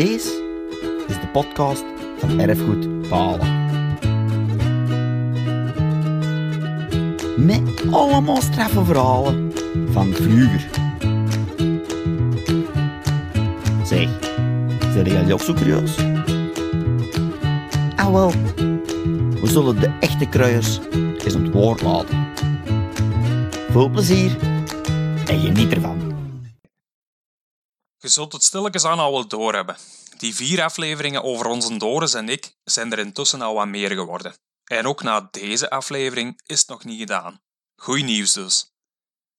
Deze is de podcast van Erfgoed Balen. Met allemaal straffe verhalen van vroeger. Zeg, zijn jullie ook zo curieus? Ah wel, we zullen de echte kruiers eens aan het woord laten. Veel plezier en geniet ervan. Je zult het stilletjes aan al wel doorhebben. Die vier afleveringen over onze Doris en ik zijn er intussen al wat meer geworden. En ook na deze aflevering is het nog niet gedaan. Goed nieuws dus.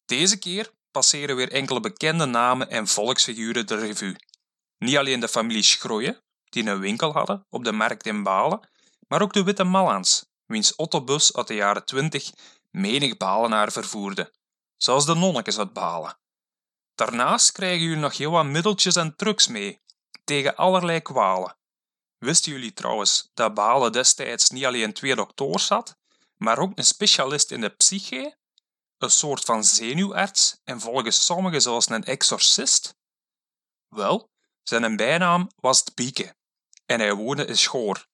Deze keer passeren weer enkele bekende namen en volksfiguren de revue. Niet alleen de familie Schroeien, die een winkel hadden op de markt in Balen, maar ook de Witte Mallans, wiens autobus uit de jaren 20 menig Balenaar vervoerde, zoals de nonnekes uit Balen. Daarnaast krijgen jullie nog heel wat middeltjes en trucs mee, tegen allerlei kwalen. Wisten jullie trouwens dat Balen destijds niet alleen twee dokters had, maar ook een specialist in de psyche, een soort van zenuwarts en volgens sommigen zelfs een exorcist? Wel, zijn bijnaam was het Bieke en hij woonde in Schoor.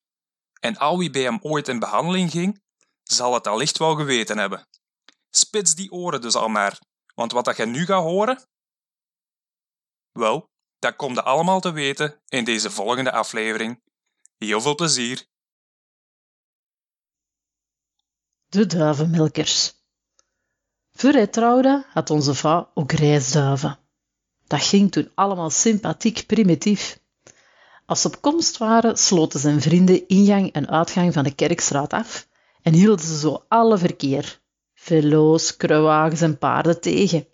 En al wie bij hem ooit in behandeling ging, zal het allicht wel geweten hebben. Spits die oren dus al maar, want wat dat je nu gaat horen, wel, dat komt allemaal te weten in deze volgende aflevering. Heel veel plezier! De duivenmelkers. Voor hij trouwde had onze vrouw ook reisduiven. Dat ging toen allemaal sympathiek primitief. Als ze op komst waren, sloten zijn vrienden ingang en uitgang van de kerkstraat af en hielden ze zo alle verkeer, velo's, kruiwagens en paarden tegen,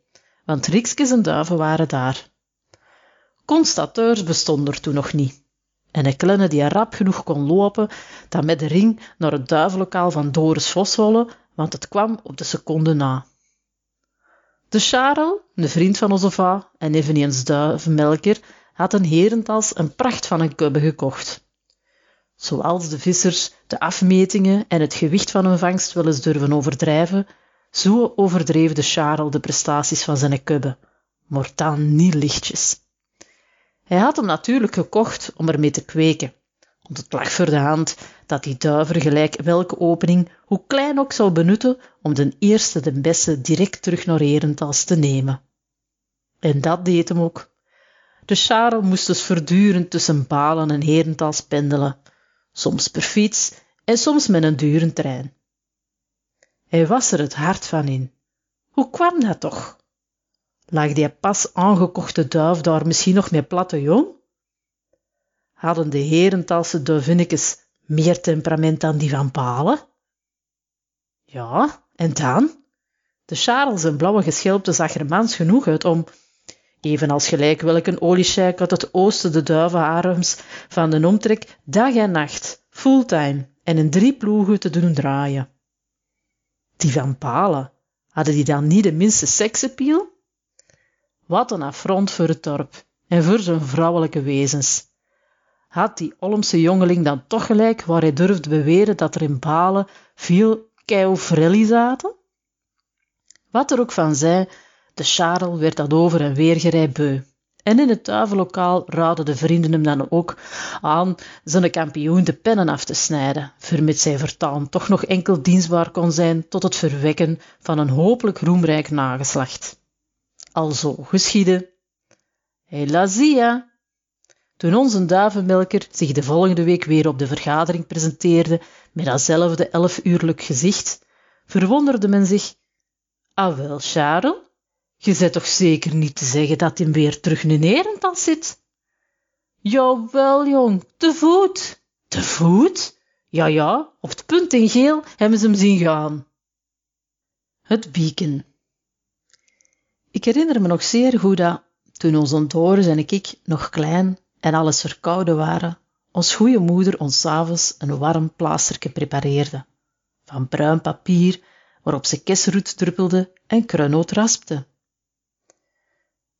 want rikskes en duiven waren daar. Constateurs bestonden er toen nog niet. En een kleine die rap genoeg kon lopen, dan met de ring naar het duivenlokaal van Doris Voswolle, want het kwam op de seconde na. De Charel, een vriend van onze vrouw en eveneens duivenmelker, had een herentals een pracht van een kubbe gekocht. Zoals de vissers de afmetingen en het gewicht van hun vangst wel eens durven overdrijven, zo overdreef de Charel de prestaties van zijn kubbe, maar dan niet lichtjes. Hij had hem natuurlijk gekocht om ermee te kweken, want het lag voor de hand dat die duiver gelijk welke opening, hoe klein ook, zou benutten om de eerste de beste direct terug naar Herentals te nemen. En dat deed hem ook. De Charel moest dus voortdurend tussen Balen en Herentals pendelen, soms per fiets en soms met een dure trein. Hij was er het hart van in. Hoe kwam dat toch? Lag die pas aangekochte duif daar misschien nog met platte jong? Hadden de herentalse duivinnetjes meer temperament dan die van Palen? Ja, en dan? De Charles en blauwe geschelpte zag er mans genoeg uit om, evenals gelijk welke oliesjeik uit het oosten de duivenharems van de omtrek, dag en nacht, fulltime en in drie ploegen te doen draaien. Die van Palen, hadden die dan niet de minste seksappeal? Wat een affront voor het dorp en voor zijn vrouwelijke wezens. Had die Olmse jongeling dan toch gelijk waar hij durfde beweren dat er in Balen veel keufrelli zaten? Wat er ook van zij, de Charel werd dat over en weer gerijbeu. En in het duivenlokaal raadden de vrienden hem dan ook aan zijn kampioen de pennen af te snijden, vermits hij vertaan toch nog enkel dienstbaar kon zijn tot het verwekken van een hopelijk roemrijk nageslacht alzo geschiedde. Helazia! Toen onze duivenmelker zich de volgende week weer op de vergadering presenteerde met datzelfde elfuurlijk gezicht, verwonderde men zich. Ah wel, Charles, je zet toch zeker niet te zeggen dat hij weer terug in Erental zit? Jawel, jong, te voet. Te voet? Ja, ja, op het punt in geel hebben ze hem zien gaan. Het bieken. Ik herinner me nog zeer goed dat, toen onze Doris en ik nog klein en alles verkouden waren, ons goede moeder ons s'avonds een warm plaasterke prepareerde, van bruin papier waarop ze kesroet druppelde en kruinoot raspte.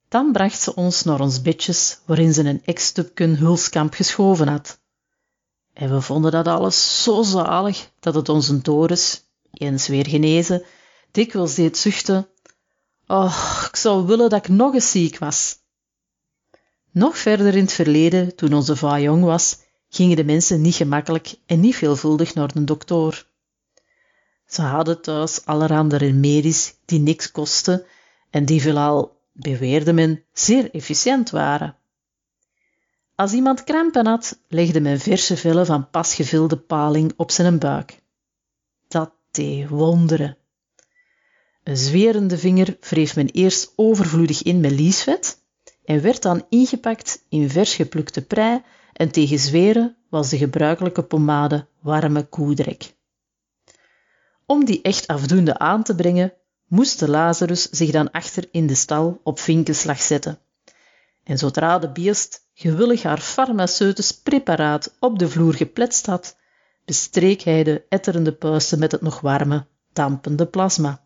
Dan bracht ze ons naar ons bedjes waarin ze een ekstupken hulskamp geschoven had. En we vonden dat alles zo zalig dat het onze Doris, eens weer genezen, dikwijls deed zuchten Oh, ik zou willen dat ik nog eens ziek was. Nog verder in het verleden, toen onze vrouw jong was, gingen de mensen niet gemakkelijk en niet veelvuldig naar de dokter. Ze hadden thuis allerhande remedies die niks kostten en die veelal, beweerde men, zeer efficiënt waren. Als iemand krampen had, legde men verse vellen van pas gevulde paling op zijn buik. Dat deed wonderen. Een zwerende vinger wreef men eerst overvloedig in met liesvet en werd dan ingepakt in vers geplukte prei en tegen zweren was de gebruikelijke pomade warme koedrek. Om die echt afdoende aan te brengen, moest de Lazarus zich dan achter in de stal op vinkenslag zetten. En zodra de beest gewillig haar farmaceutisch preparaat op de vloer gepletst had, bestreek hij de etterende puisten met het nog warme, dampende plasma.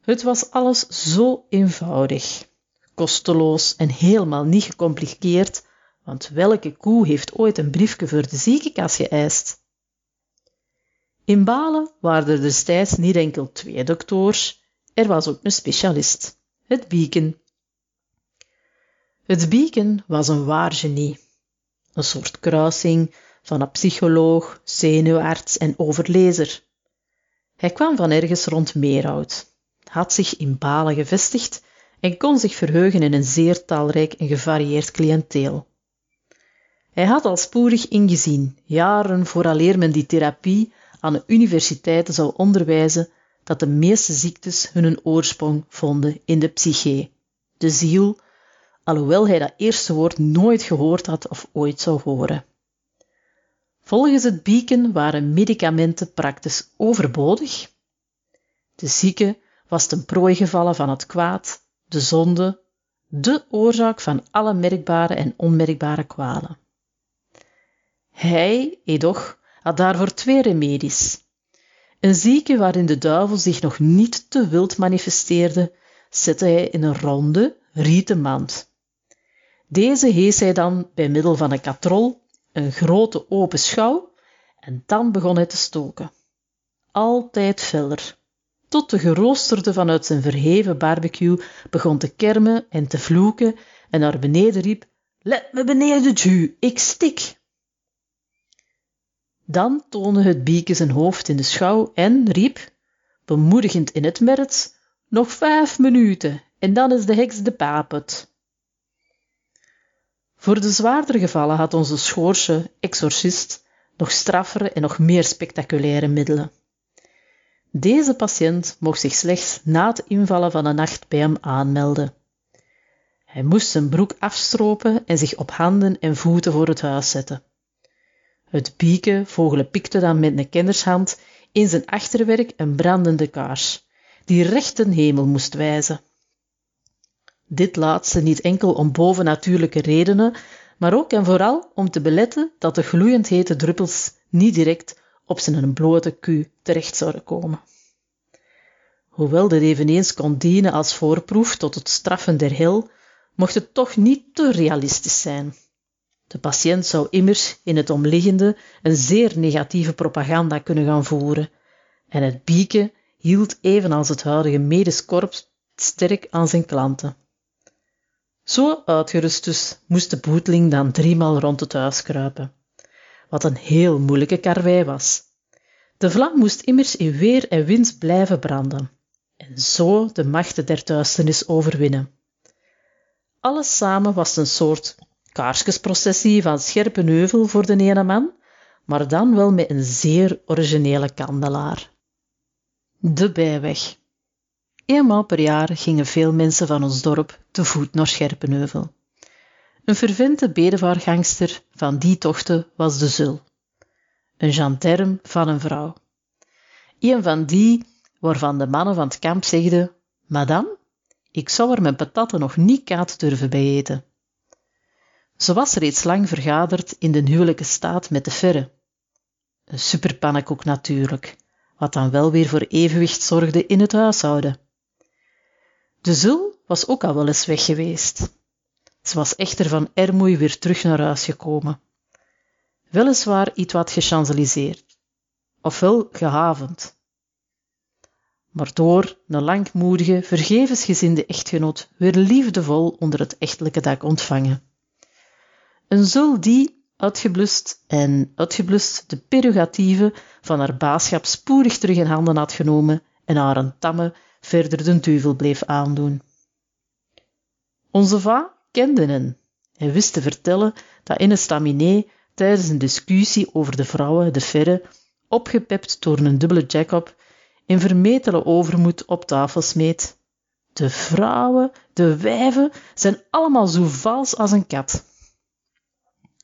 Het was alles zo eenvoudig, kosteloos en helemaal niet gecompliceerd, want welke koe heeft ooit een briefje voor de ziekenkas geëist? In Balen waren er destijds niet enkel twee dokters, er was ook een specialist, het Bieken. Het Bieken was een waar genie, een soort kruising van een psycholoog, zenuwarts en overlezer. Hij kwam van ergens rond Meerhout, had zich in Balen gevestigd en kon zich verheugen in een zeer talrijk en gevarieerd cliënteel. Hij had al spoedig ingezien, jaren vooraleer men die therapie aan de universiteiten zou onderwijzen, dat de meeste ziektes hun oorsprong vonden in de psyche, de ziel, alhoewel hij dat eerste woord nooit gehoord had of ooit zou horen. Volgens het Beacon waren medicamenten praktisch overbodig. De zieke was ten prooi gevallen van het kwaad, de zonde, de oorzaak van alle merkbare en onmerkbare kwalen. Hij, edoch, had daarvoor twee remedies. Een zieke waarin de duivel zich nog niet te wild manifesteerde, zette hij in een ronde, rieten mand. Deze hees hij dan bij middel van een katrol, een grote open schouw, en dan begon hij te stoken. Altijd feller, tot de geroosterde vanuit zijn verheven barbecue begon te kermen en te vloeken en naar beneden riep, Let me beneden, ju, ik stik. Dan toonde het bieke zijn hoofd in de schouw en riep, bemoedigend in het merts, nog vijf minuten en dan is de heks de papet. Voor de zwaardere gevallen had onze schoorse exorcist nog straffere en nog meer spectaculaire middelen. Deze patiënt mocht zich slechts na het invallen van de nacht bij hem aanmelden. Hij moest zijn broek afstropen en zich op handen en voeten voor het huis zetten. Het bieken vogelenpikte dan met een kennershand in zijn achterwerk een brandende kaars, die recht ten hemel moest wijzen. Dit laatste niet enkel om bovennatuurlijke redenen, maar ook en vooral om te beletten dat de gloeiend hete druppels niet direct op zijn blote ku terecht zouden komen. Hoewel dit eveneens kon dienen als voorproef tot het straffen der hel, mocht het toch niet te realistisch zijn. De patiënt zou immers in het omliggende een zeer negatieve propaganda kunnen gaan voeren, en het bieken hield evenals het huidige medisch korps sterk aan zijn klanten. Zo uitgerust dus moest de boeteling dan driemaal rond het huis kruipen, wat een heel moeilijke karwei was. De vlam moest immers in weer en wind blijven branden, en zo de machten der duisternis overwinnen. Alles samen was een soort kaarsjesprocessie van Scherpenheuvel voor de ene man, maar dan wel met een zeer originele kandelaar. De Bijweg. Eenmaal per jaar gingen veel mensen van ons dorp te voet naar Scherpenheuvel. Een vervente bedevaargangster van die tochten was de Zul, een gendarme van een vrouw. Een van die waarvan de mannen van het kamp zegden, madame, ik zou er mijn patatten nog niet kaat durven bij eten. Ze was reeds lang vergaderd in de huwelijke staat met de ferre. Een superpannenkoek natuurlijk, wat dan wel weer voor evenwicht zorgde in het huishouden. De zul was ook al wel eens weg geweest. Ze was echter van Ermoei weer terug naar huis gekomen. Weliswaar iets wat gechanzeliseerd, ofwel gehavend. maar door een langmoedige, vergevensgezinde echtgenoot weer liefdevol onder het echtelijke dak ontvangen. Een zul die, uitgeblust en uitgeblust, de prerogatieven van haar baaschap spoedig terug in handen had genomen en haar een tamme verder den duivel bleef aandoen. Onze va kende hen. Hij wist te vertellen dat in een staminé tijdens een discussie over de vrouwen de verre, opgepept door een dubbele Jacob, in vermetele overmoed op tafel smeet. De vrouwen, de wijven, zijn allemaal zo vals als een kat.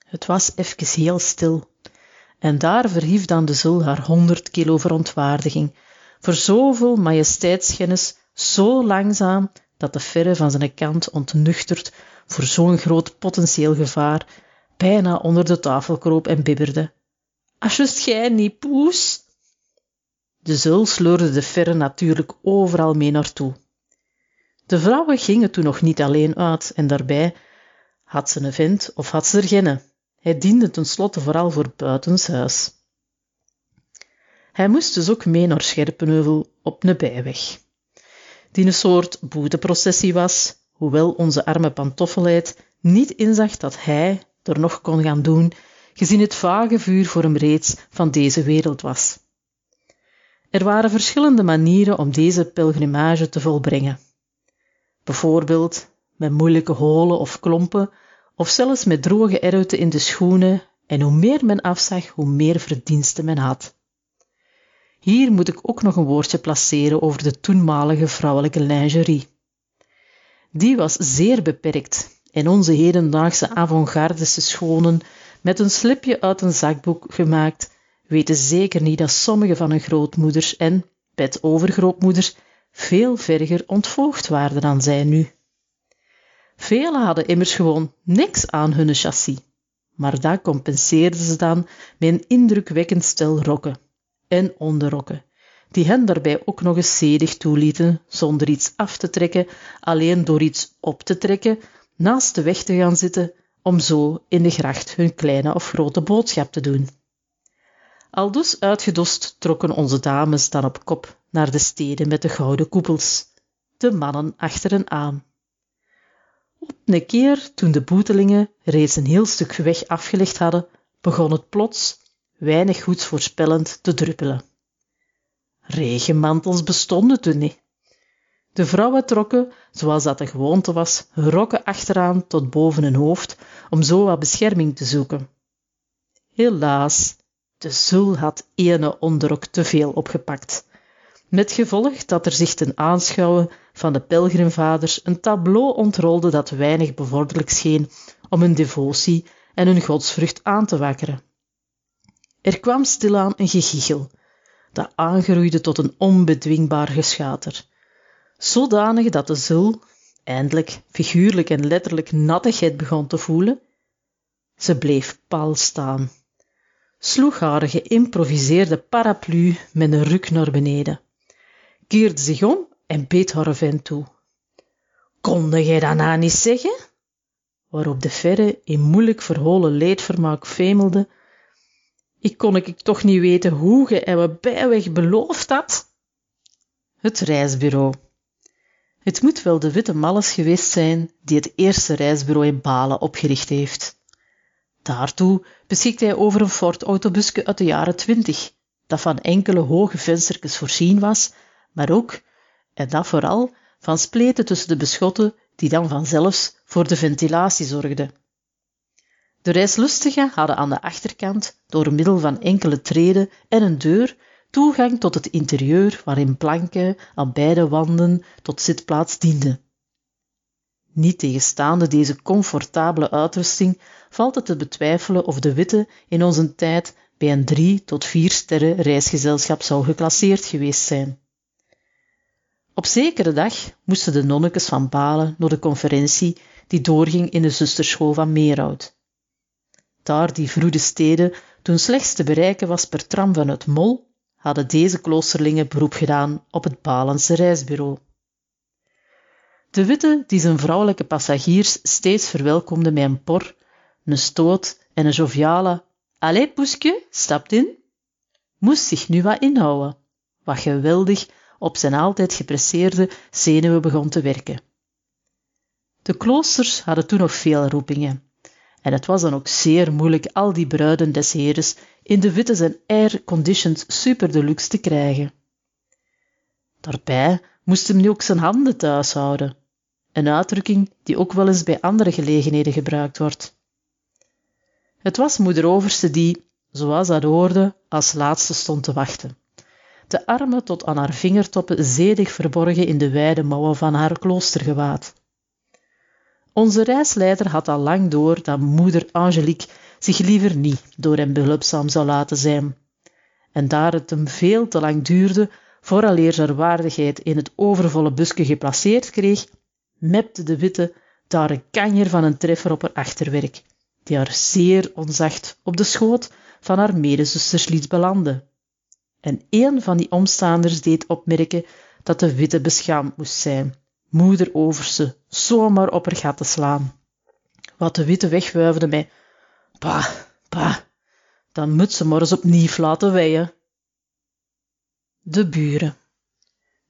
Het was even heel stil. En daar verhief dan de zul haar honderd kilo verontwaardiging, voor zoveel majesteitsschennis, zo langzaam, dat de verre van zijn kant ontnuchterd voor zo'n groot potentieel gevaar, bijna onder de tafel kroop en bibberde. Als gij niet, poes! De zul sleurde de verre natuurlijk overal mee naartoe. De vrouwen gingen toen nog niet alleen uit en daarbij had ze een vent of had ze er geen. Hij diende tenslotte vooral voor buitenshuis. Hij moest dus ook mee naar Scherpenheuvel op een bijweg. Die een soort boeteprocessie was, hoewel onze arme pantoffelheid niet inzag dat hij er nog kon gaan doen, gezien het vage vuur voor hem reeds van deze wereld was. Er waren verschillende manieren om deze pelgrimage te volbrengen. Bijvoorbeeld met moeilijke holen of klompen, of zelfs met droge eruiten in de schoenen, en hoe meer men afzag, hoe meer verdiensten men had. Hier moet ik ook nog een woordje placeren over de toenmalige vrouwelijke lingerie. Die was zeer beperkt en onze hedendaagse avant-gardische schonen, met een slipje uit een zakboek gemaakt, weten zeker niet dat sommige van hun grootmoeders en pet-overgrootmoeders veel verger ontvoogd waren dan zij nu. Velen hadden immers gewoon niks aan hun chassis, maar dat compenseerden ze dan met een indrukwekkend stel rokken en onderrokken, die hen daarbij ook nog eens zedig toelieten, zonder iets af te trekken, alleen door iets op te trekken, naast de weg te gaan zitten, om zo in de gracht hun kleine of grote boodschap te doen. Aldus uitgedost trokken onze dames dan op kop naar de steden met de gouden koepels, de mannen achter hen aan. Op een keer, toen de boetelingen reeds een heel stuk weg afgelegd hadden, begon het plots, weinig goeds voorspellend, te druppelen. Regenmantels bestonden toen niet. De vrouwen trokken, zoals dat de gewoonte was, rokken achteraan tot boven hun hoofd, om zo wat bescherming te zoeken. Helaas, de zul had ene onderrok te veel opgepakt, met gevolg dat er zich ten aanschouwen van de pelgrimvaders een tableau ontrolde dat weinig bevorderlijk scheen om hun devotie en hun godsvrucht aan te wakkeren. Er kwam stilaan een gegichel, dat aangroeide tot een onbedwingbaar geschater, zodanig dat de zul eindelijk figuurlijk en letterlijk nattigheid begon te voelen. Ze bleef pal staan, sloeg haar geïmproviseerde paraplu met een ruk naar beneden, keerde zich om en beet haar vent toe. Konde jij dat nou niet zeggen? Waarop de verre in moeilijk verholen leedvermaak femelde. Ik kon ik toch niet weten hoe ge en we bijweg beloofd had? Het reisbureau. Het moet wel de witte malles geweest zijn die het eerste reisbureau in Balen opgericht heeft. Daartoe beschikt hij over een Ford autobusje uit de jaren twintig, dat van enkele hoge venstertjes voorzien was, maar ook, en dat vooral, van spleten tussen de beschotten die dan vanzelfs voor de ventilatie zorgden. De reislustigen hadden aan de achterkant, door middel van enkele treden en een deur, toegang tot het interieur waarin planken aan beide wanden tot zitplaats dienden. Niet tegenstaande deze comfortabele uitrusting valt het te betwijfelen of de witte in onze tijd bij een drie tot vier sterren reisgezelschap zou geclasseerd geweest zijn. Op zekere dag moesten de nonnekes van Balen naar de conferentie die doorging in de zusterschool van Meerhout. Daar die vroede steden toen slechts te bereiken was per tram vanuit Mol, hadden deze kloosterlingen beroep gedaan op het Balense reisbureau. De witte, die zijn vrouwelijke passagiers steeds verwelkomde met een por, een stoot en een joviale Allee, poesje, stapt in, moest zich nu wat inhouden, wat geweldig op zijn altijd gepresseerde zenuwen begon te werken. De kloosters hadden toen nog veel roepingen. En het was dan ook zeer moeilijk al die bruiden des heres in de witte en air-conditioned super deluxe te krijgen. Daarbij moest hem nu ook zijn handen thuis houden, een uitdrukking die ook wel eens bij andere gelegenheden gebruikt wordt. Het was moeder Overste die, zoals dat hoorde, als laatste stond te wachten. De armen tot aan haar vingertoppen zedig verborgen in de wijde mouwen van haar kloostergewaad. Onze reisleider had al lang door dat moeder Angelique zich liever niet door hem behulpzaam zou laten zijn. En daar het hem veel te lang duurde vooraleer zijn waardigheid in het overvolle busje geplaceerd kreeg, mepte de witte daar een kanjer van een treffer op haar achterwerk, die haar zeer onzacht op de schoot van haar medezusters liet belanden. En een van die omstaanders deed opmerken dat de witte beschaamd moest zijn, moeder Overse zomaar op haar gat te slaan. Wat de witte wegwuifde mij, pa, pa, dan moet ze maar eens opnieuw laten weien. De buren.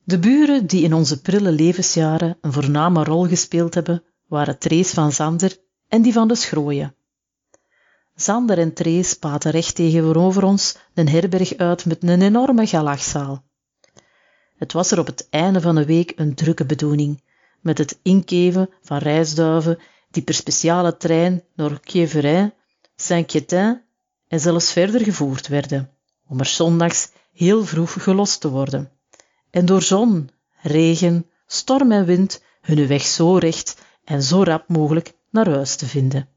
De buren die in onze prille levensjaren een voorname rol gespeeld hebben, waren Trees van Zander en die van de Schrooien. Zander en Trees paten recht tegenover ons een herberg uit met een enorme galachzaal. Het was er op het einde van de week een drukke bedoeling, met het inkeven van reisduiven die per speciale trein naar Quéverin, Saint-Quentin en zelfs verder gevoerd werden, om er zondags heel vroeg gelost te worden. En door zon, regen, storm en wind hun weg zo recht en zo rap mogelijk naar huis te vinden.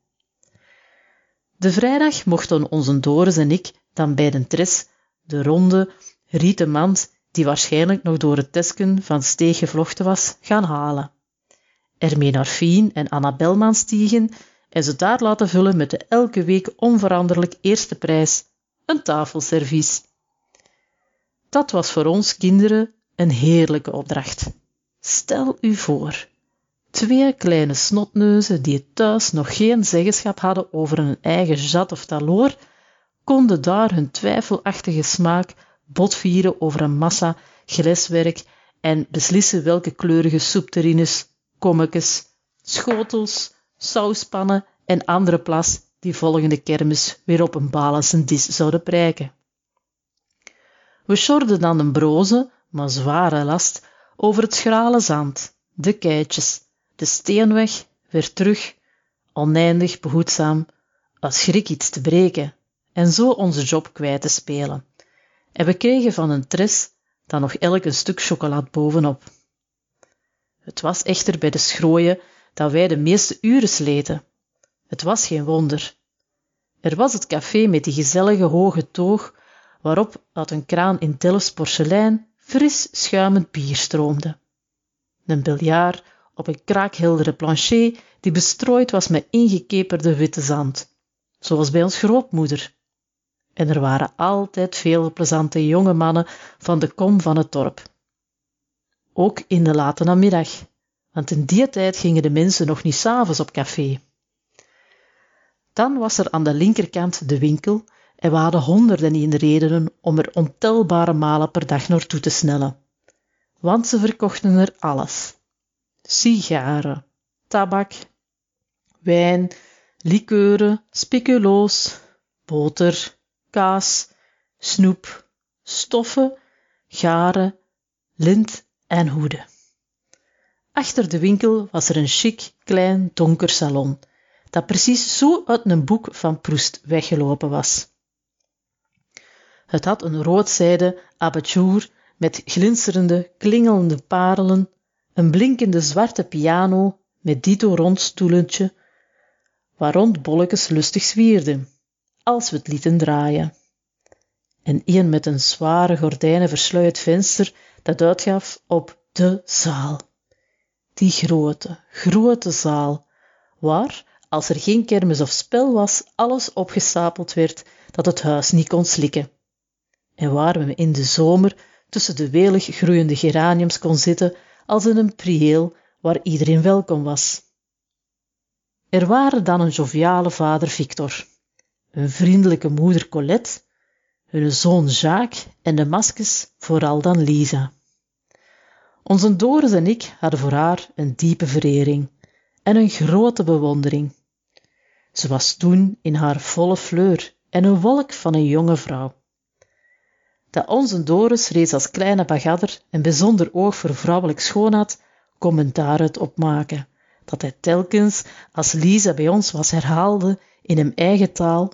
De vrijdag mochten onze Doris en ik dan bij de tres de ronde rieten mand, die waarschijnlijk nog door het tesken van steeg gevlochten was, gaan halen. Ermee naar Fien en Anna Belman stiegen en ze daar laten vullen met de elke week onveranderlijk eerste prijs, een tafelservies. Dat was voor ons kinderen een heerlijke opdracht. Stel u voor, twee kleine snotneuzen die thuis nog geen zeggenschap hadden over hun eigen jat of taloor, konden daar hun twijfelachtige smaak botvieren over een massa greswerk en beslissen welke kleurige soepterines, kommekes, schotels, sauspannen en andere plas die volgende kermis weer op een balens dis zouden prijken. We sjorden dan een broze, maar zware last over het schrale zand, de keitjes, de steenweg, weer terug, oneindig behoedzaam, als schrik iets te breken en zo onze job kwijt te spelen. En we kregen van een tres dan nog elk een stuk chocolade bovenop. Het was echter bij de schrooien dat wij de meeste uren sleten. Het was geen wonder. Er was het café met die gezellige hoge toog waarop uit een kraan in Delfts porselein fris schuimend bier stroomde. Een biljart op een kraakheldere plancher die bestrooid was met ingekeperde witte zand, zoals bij ons grootmoeder. En er waren altijd veel plezante jonge mannen van de kom van het dorp. Ook in de late namiddag, want in die tijd gingen de mensen nog niet s'avonds op café. Dan was er aan de linkerkant de winkel en we hadden honderden in redenen om er ontelbare malen per dag naartoe te snellen. Want ze verkochten er alles. Sigaren, tabak, wijn, likeuren, speculoos, boter, kaas, snoep, stoffen, garen, lint en hoeden. Achter de winkel was er een chic, klein, donker salon, dat precies zo uit een boek van Proest weggelopen was. Het had een roodzijde abattoir met glinsterende, klingelende parelen, een blinkende zwarte piano met dito rond stoelentje, waar rond bolletjes lustig zwierden, als we het lieten draaien. En een met een zware gordijnen versluierd venster dat uitgaf op de zaal. Die grote, grote zaal, waar, als er geen kermis of spel was, alles opgestapeld werd dat het huis niet kon slikken en waar we in de zomer tussen de welig groeiende geraniums kon zitten als in een prieel waar iedereen welkom was. Er waren dan een joviale vader Victor, een vriendelijke moeder Colette, hun zoon Jacques en de maskes, vooral dan Lisa. Onze Doris en ik hadden voor haar een diepe verering en een grote bewondering. Ze was toen in haar volle fleur en een wolk van een jonge vrouw. Dat onze Doris reeds als kleine bagadder een bijzonder oog voor vrouwelijk schoon had, kon men daaruit opmaken, dat hij telkens, als Lisa bij ons was, herhaalde in hem eigen taal,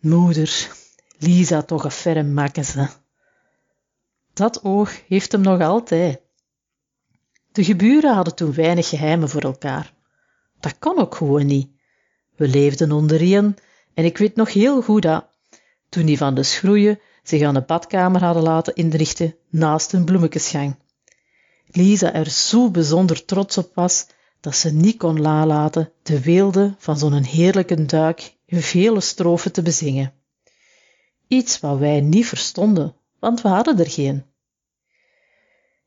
Moeder, Lisa toch een ferm maken ze. Dat oog heeft hem nog altijd. De geburen hadden toen weinig geheimen voor elkaar. Dat kon ook gewoon niet. We leefden onder één en ik weet nog heel goed dat, toen die van de schroeien zich aan de badkamer hadden laten inrichten naast een bloemekesgang. Lisa er zo bijzonder trots op was dat ze niet kon nalaten de weelde van zo'n heerlijke duik vele strofen te bezingen. Iets wat wij niet verstonden, want we hadden er geen.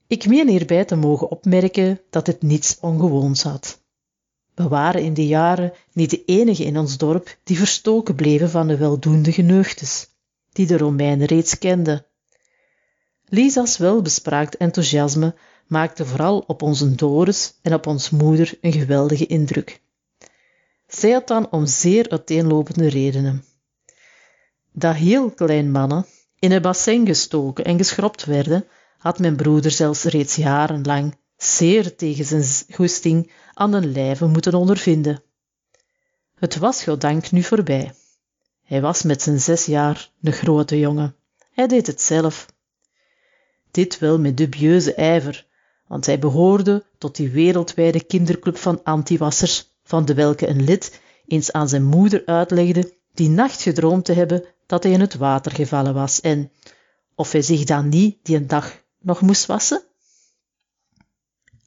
Ik meen hierbij te mogen opmerken dat het niets ongewoons had. We waren in die jaren niet de enige in ons dorp die verstoken bleven van de weldoende geneugtes, die de Romeinen reeds kenden. Lisa's welbespraakt enthousiasme maakte vooral op onze Doris en op ons moeder een geweldige indruk. Zij had dan om zeer uiteenlopende redenen. Dat heel klein mannen in een bassin gestoken en geschropt werden, had mijn broeder zelfs reeds jarenlang zeer tegen zijn goesting aan den lijve moeten ondervinden. Het was goddank nu voorbij. Hij was met zijn zes jaar een grote jongen. Hij deed het zelf. Dit wel met dubieuze ijver, want hij behoorde tot die wereldwijde kinderclub van antiwassers, van de welke een lid eens aan zijn moeder uitlegde die nacht gedroomd te hebben dat hij in het water gevallen was en of hij zich dan niet die een dag nog moest wassen?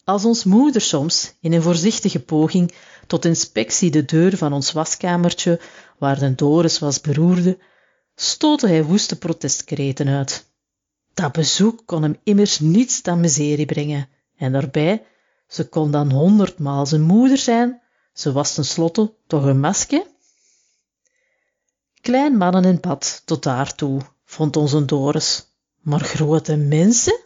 Als ons moeder soms, in een voorzichtige poging tot inspectie de deur van ons waskamertje, waar de Doris was, beroerde, stootte hij woeste protestkreten uit. Dat bezoek kon hem immers niets dan miserie brengen, en daarbij, ze kon dan honderdmaal zijn moeder zijn, ze was tenslotte toch een maske? Klein mannen in bad, tot daartoe, vond onze Doris, maar grote mensen?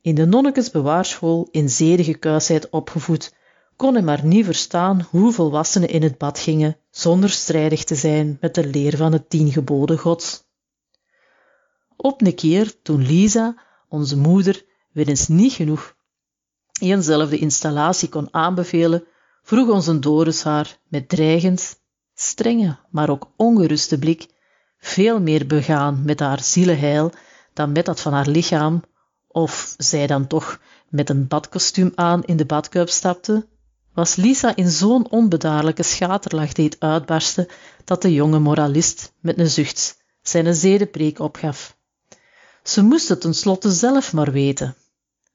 In de nonnekesbewaarschool in zedige kuisheid opgevoed, kon hij maar niet verstaan hoe volwassenen in het bad gingen zonder strijdig te zijn met de leer van het tien geboden gods. Op een keer, toen Lisa, onze moeder, weer eens niet genoeg eenzelfde installatie kon aanbevelen, vroeg onze Doris haar met dreigend, strenge, maar ook ongeruste blik, veel meer begaan met haar zielenheil dan met dat van haar lichaam, of zij dan toch met een badkostuum aan in de badkuip stapte, was Lisa in zo'n onbedaarlijke schaterlach deed uitbarsten dat de jonge moralist met een zucht zijn zedenpreek opgaf. Ze moest het tenslotte zelf maar weten.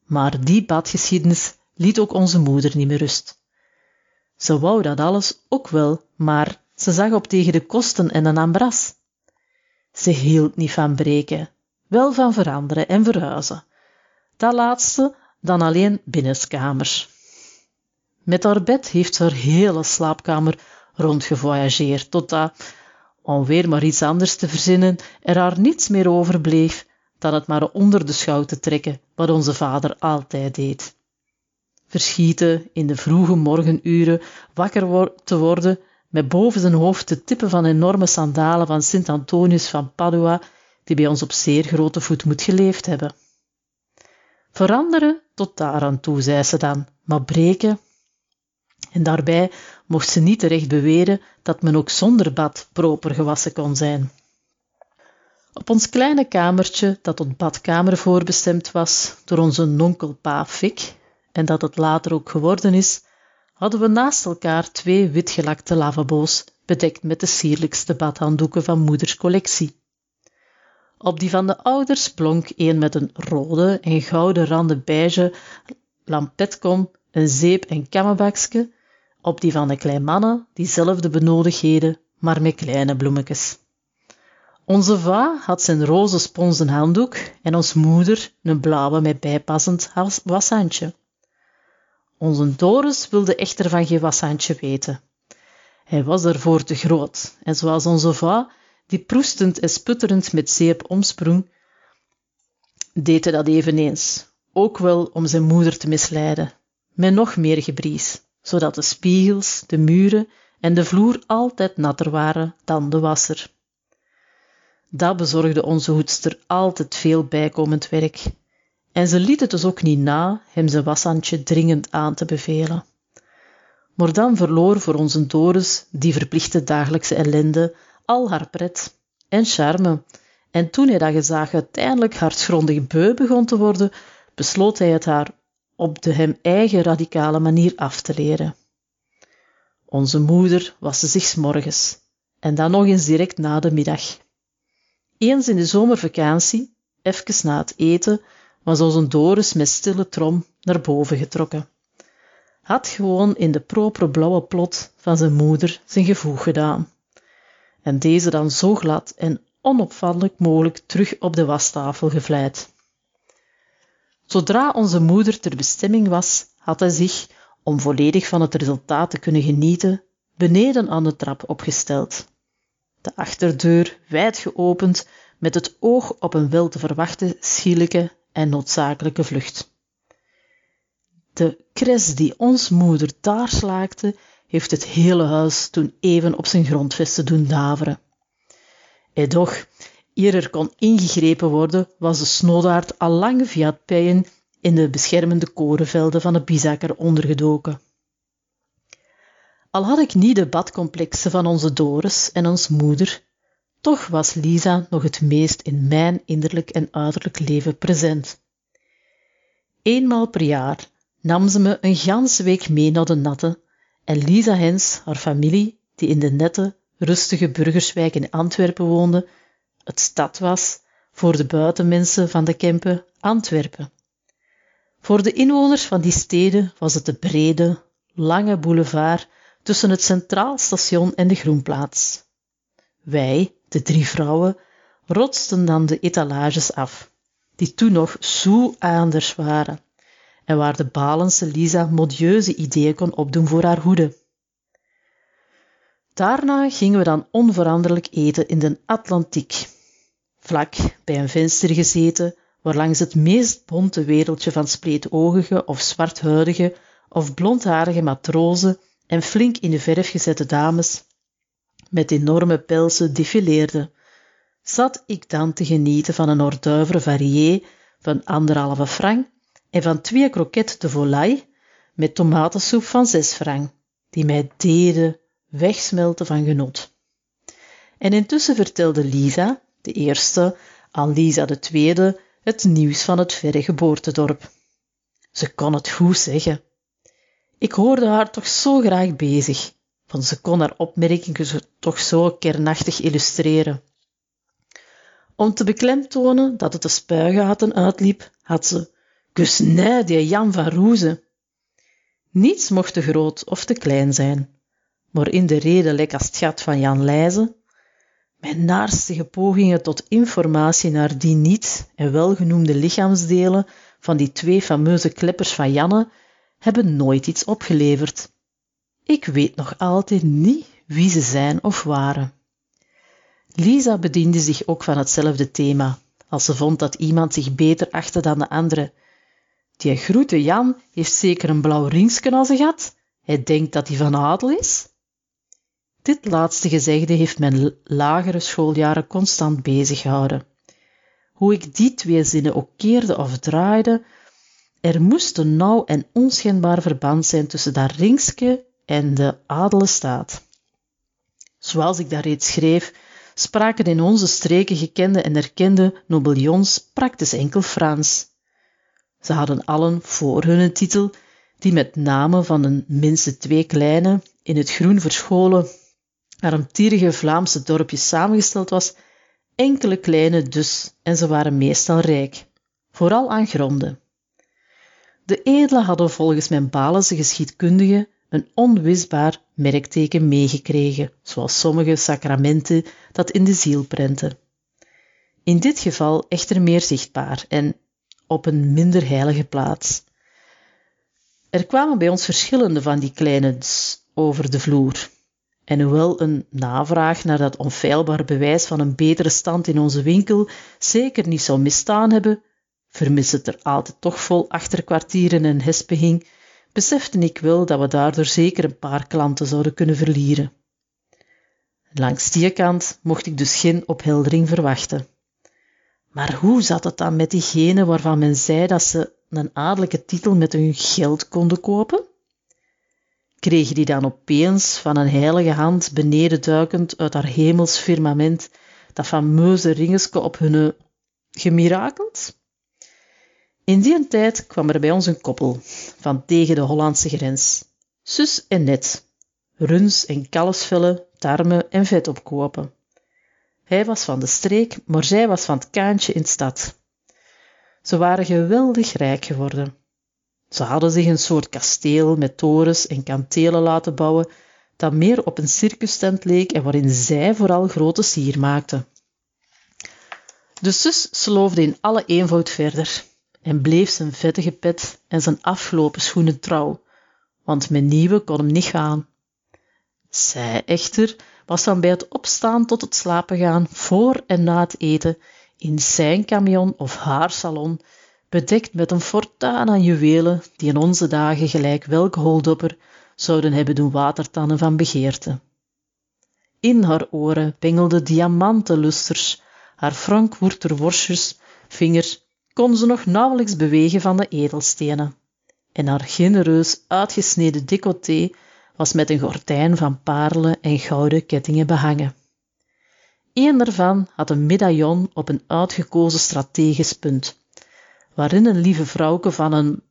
Maar die badgeschiedenis liet ook onze moeder niet meer rust. Ze wou dat alles ook wel, maar ze zag op tegen de kosten en een ambras. Ze hield niet van breken, wel van veranderen en verhuizen. Dat laatste dan alleen binnenskamers. Met haar bed heeft ze haar hele slaapkamer rondgevoyageerd, totdat, om weer maar iets anders te verzinnen, er haar niets meer overbleef dan het maar onder de schouw te trekken, wat onze vader altijd deed. Verschieten in de vroege morgenuren wakker te worden, met boven zijn hoofd de tippen van enorme sandalen van Sint Antonius van Padua, die bij ons op zeer grote voet moet geleefd hebben. Veranderen tot daaraan toe, zei ze dan, maar breken. En daarbij mocht ze niet terecht beweren dat men ook zonder bad proper gewassen kon zijn. Op ons kleine kamertje, dat tot badkamer voorbestemd was door onze nonkel Pa Fik, en dat het later ook geworden is, hadden we naast elkaar twee witgelakte lavabo's, bedekt met de sierlijkste badhanddoeken van moeders collectie. Op die van de ouders blonk een met een rode en gouden randen beige lampetkom, een zeep en kammenbakske, op die van de kleinmannen diezelfde benodigdheden, maar met kleine bloemetjes. Onze va had zijn roze sponsen handdoek en ons moeder een blauwe met bijpassend washandje. Onze Doris wilde echter van geen weten. Hij was daarvoor te groot en zoals onze va, die proestend en sputterend met zeep omsprong, deed hij dat eveneens, ook wel om zijn moeder te misleiden, met nog meer gebries, zodat de spiegels, de muren en de vloer altijd natter waren dan de wasser. Dat bezorgde onze hoedster altijd veel bijkomend werk, en ze liet het dus ook niet na hem zijn washandje dringend aan te bevelen. Maar dan verloor voor onze Doris die verplichte dagelijkse ellende al haar pret en charme, en toen hij dat gezag uiteindelijk hartgrondig beu begon te worden, besloot hij het haar op de hem eigen radicale manier af te leren. Onze moeder waste zich morgens en dan nog eens direct na de middag. Eens in de zomervakantie, even na het eten, was onze Doris met stille trom naar boven getrokken. Had gewoon in de propere blauwe plot van zijn moeder zijn gevoeg gedaan. En deze dan zo glad en onopvallelijk mogelijk terug op de wastafel gevleid. Zodra onze moeder ter bestemming was, had hij zich, om volledig van het resultaat te kunnen genieten, beneden aan de trap opgesteld. De achterdeur wijd geopend, met het oog op een wel te verwachten schielijke en noodzakelijke vlucht. De kres die ons moeder daar slaakte, heeft het hele huis toen even op zijn grondvesten doen daveren. En doch, eer er kon ingegrepen worden, was de snoodaard al lang via het pijen in de beschermende korenvelden van de Bizakker ondergedoken. Al had ik niet de badcomplexen van onze Doris en ons moeder, toch was Lisa nog het meest in mijn innerlijk en uiterlijk leven present. Eenmaal per jaar nam ze me een ganse week mee naar de natte en Lisa Hens, haar familie, die in de nette, rustige burgerswijk in Antwerpen woonde, het stad was, voor de buitenmensen van de Kempen, Antwerpen. Voor de inwoners van die steden was het de brede, lange boulevard tussen het Centraal Station en de Groenplaats. Wij, de drie vrouwen, rotsten dan de etalages af, die toen nog zo anders waren, en waar de Balense Lisa modieuze ideeën kon opdoen voor haar hoede. Daarna gingen we dan onveranderlijk eten in de Atlantiek, vlak bij een venster gezeten, waarlangs het meest bonte wereldje van spleetoogige of zwarthuidige of blondharige matrozen en flink in de verf gezette dames met enorme pelsen défileerde, zat ik dan te genieten van een hors varié van anderhalve frank en van twee kroketten de volaille met tomatensoep van zes frank, die mij deden wegsmelten van genot. En intussen vertelde Lisa, de eerste, aan Lisa de tweede, het nieuws van het verre geboortedorp. Ze kon het goed zeggen. Ik hoorde haar toch zo graag bezig, want ze kon haar opmerkingen toch zo kernachtig illustreren. Om te beklemtonen dat het de spuigaten uitliep, had ze kus nee, die Jan van Roeze. Niets mocht te groot of te klein zijn, maar in de reden lek als het gat van Jan Leijzen, mijn naarstige pogingen tot informatie naar die niet en welgenoemde lichaamsdelen van die twee fameuze kleppers van Janne hebben nooit iets opgeleverd. Ik weet nog altijd niet wie ze zijn of waren. Lisa bediende zich ook van hetzelfde thema, als ze vond dat iemand zich beter achtte dan de andere. Die groete Jan heeft zeker een blauw ringsken als hij gat. Hij denkt dat hij van adel is. Dit laatste gezegde heeft mijn lagere schooljaren constant bezig gehouden. Hoe ik die twee zinnen ook keerde of draaide, er moest een nauw en onschendbaar verband zijn tussen dat ringske en de adele staat. Zoals ik daar reeds schreef, spraken in onze streken gekende en erkende nobelions praktisch enkel Frans. Ze hadden allen voor hun titel, die met name van een minste twee kleine, in het groen verscholen, armtierige Vlaamse dorpjes samengesteld was, enkele kleine dus, en ze waren meestal rijk, vooral aan gronden. De edelen hadden volgens mijn Balense geschiedkundige een onwisbaar merkteken meegekregen, zoals sommige sacramenten dat in de ziel prenten. In dit geval echter meer zichtbaar en op een minder heilige plaats. Er kwamen bij ons verschillende van die kleine over de vloer. En hoewel een navraag naar dat onfeilbaar bewijs van een betere stand in onze winkel zeker niet zou misstaan hebben, vermis het er altijd toch vol achterkwartieren en hespen hing, besefte ik wel dat we daardoor zeker een paar klanten zouden kunnen verlieren. Langs die kant mocht ik dus geen opheldering verwachten. Maar hoe zat het dan met diegenen waarvan men zei dat ze een adellijke titel met hun geld konden kopen? Kregen die dan opeens van een heilige hand beneden duikend uit haar hemels firmament dat fameuze ringeske op hun gemirakeld? In die tijd kwam er bij ons een koppel van tegen de Hollandse grens. Sus en net, runs en kalfsvellen, tarmen en vet opkopen. Hij was van de streek, maar zij was van het kaantje in de stad. Ze waren geweldig rijk geworden. Ze hadden zich een soort kasteel met torens en kantelen laten bouwen dat meer op een circustent leek en waarin zij vooral grote sier maakten. De zus sloofde in alle eenvoud verder en bleef zijn vettige pet en zijn afgelopen schoenen trouw, want met nieuwe kon hem niet gaan. Zij echter was dan bij het opstaan tot het slapen gaan, voor en na het eten, in zijn camion of haar salon, bedekt met een fortuin aan juwelen die in onze dagen gelijk welke holdopper zouden hebben doen watertannen van begeerte. In haar oren pengelden diamantenlusters, haar Frankfurter worstjes, vingers kon ze nog nauwelijks bewegen van de edelstenen. En haar genereus uitgesneden decolleté was met een gordijn van parelen en gouden kettingen behangen. Een daarvan had een medaillon op een uitgekozen strategisch punt, waarin een lieve vrouwke van een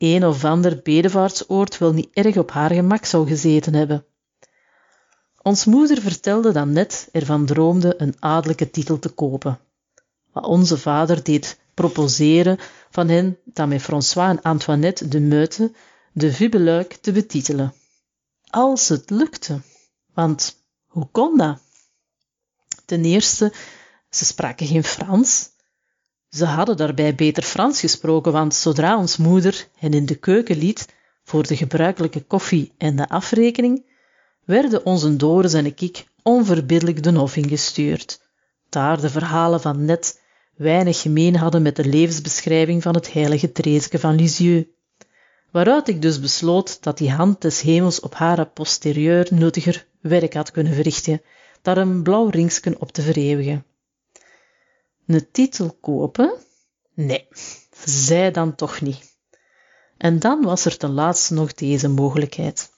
een of ander bedevaartsoord wel niet erg op haar gemak zou gezeten hebben. Ons moeder vertelde dan net ervan droomde een adellijke titel te kopen. Wat onze vader deed proposeren van hen dan met François en Antoinette de Meute de Vibeluik te betitelen. Als het lukte. Want hoe kon dat? Ten eerste, ze spraken geen Frans. Ze hadden daarbij beter Frans gesproken, want zodra ons moeder hen in de keuken liet voor de gebruikelijke koffie en de afrekening, werden onze Doris en ik onverbiddelijk de hof ingestuurd, daar de verhalen van net weinig gemeen hadden met de levensbeschrijving van het heilige Treeske van Lisieux, waaruit ik dus besloot dat die hand des hemels op haar posterieur nuttiger werk had kunnen verrichten, daar een blauw ringsken op te vereeuwigen. Een titel kopen? Nee, zij dan toch niet. En dan was er ten laatste nog deze mogelijkheid.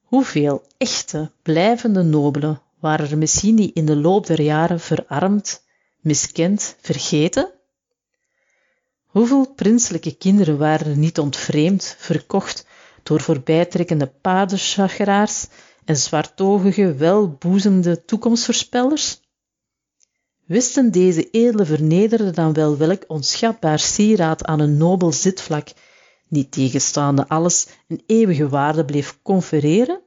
Hoeveel echte, blijvende nobelen waren er misschien niet in de loop der jaren verarmd miskend, vergeten? Hoeveel prinselijke kinderen waren er niet ontvreemd, verkocht door voorbijtrekkende paardenchageraars en zwartogige, welboezemde toekomstvoorspellers? Wisten deze edele vernederden dan wel welk onschatbaar sieraad aan een nobel zitvlak, niet tegenstaande alles, een eeuwige waarde bleef confereren?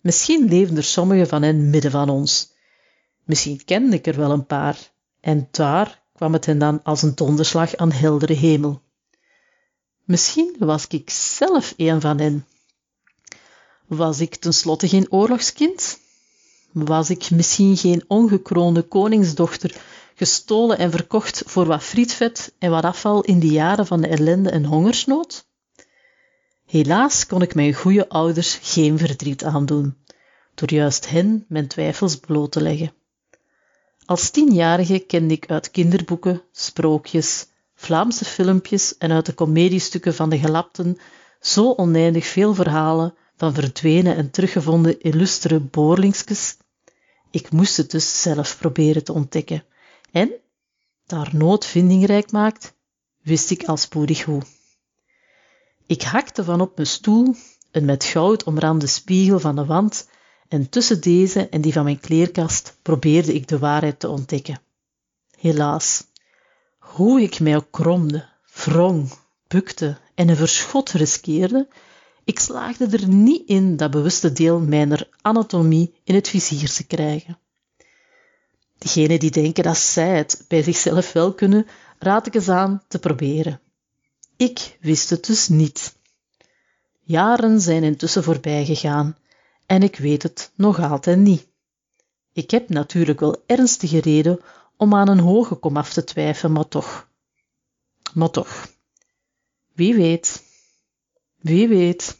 Misschien leefden er sommigen van hen midden van ons, Misschien kende ik er wel een paar, en daar kwam het hen dan als een donderslag aan heldere hemel. Misschien was ik zelf een van hen. Was ik tenslotte geen oorlogskind? Was ik misschien geen ongekroonde koningsdochter, gestolen en verkocht voor wat frietvet en wat afval in de jaren van de ellende en hongersnood? Helaas kon ik mijn goede ouders geen verdriet aandoen, door juist hen mijn twijfels bloot te leggen. Als tienjarige kende ik uit kinderboeken, sprookjes, Vlaamse filmpjes en uit de comediestukken van de gelapten zo oneindig veel verhalen van verdwenen en teruggevonden illustere boorlingskes. Ik moest het dus zelf proberen te ontdekken. En, daar nood vindingrijk maakt, wist ik al spoedig hoe. Ik hakte van op mijn stoel een met goud omrande spiegel van de wand en tussen deze en die van mijn kleerkast probeerde ik de waarheid te ontdekken. Helaas, hoe ik mij ook kromde, wrong, bukte en een verschot riskeerde, ik slaagde er niet in dat bewuste deel mijner anatomie in het vizier te krijgen. Degenen die denken dat zij het bij zichzelf wel kunnen, raad ik eens aan te proberen. Ik wist het dus niet. Jaren zijn intussen voorbij gegaan en ik weet het nog altijd niet. Ik heb natuurlijk wel ernstige reden om aan een hoge komaf te twijfelen, maar toch. Maar toch. Wie weet. Wie weet.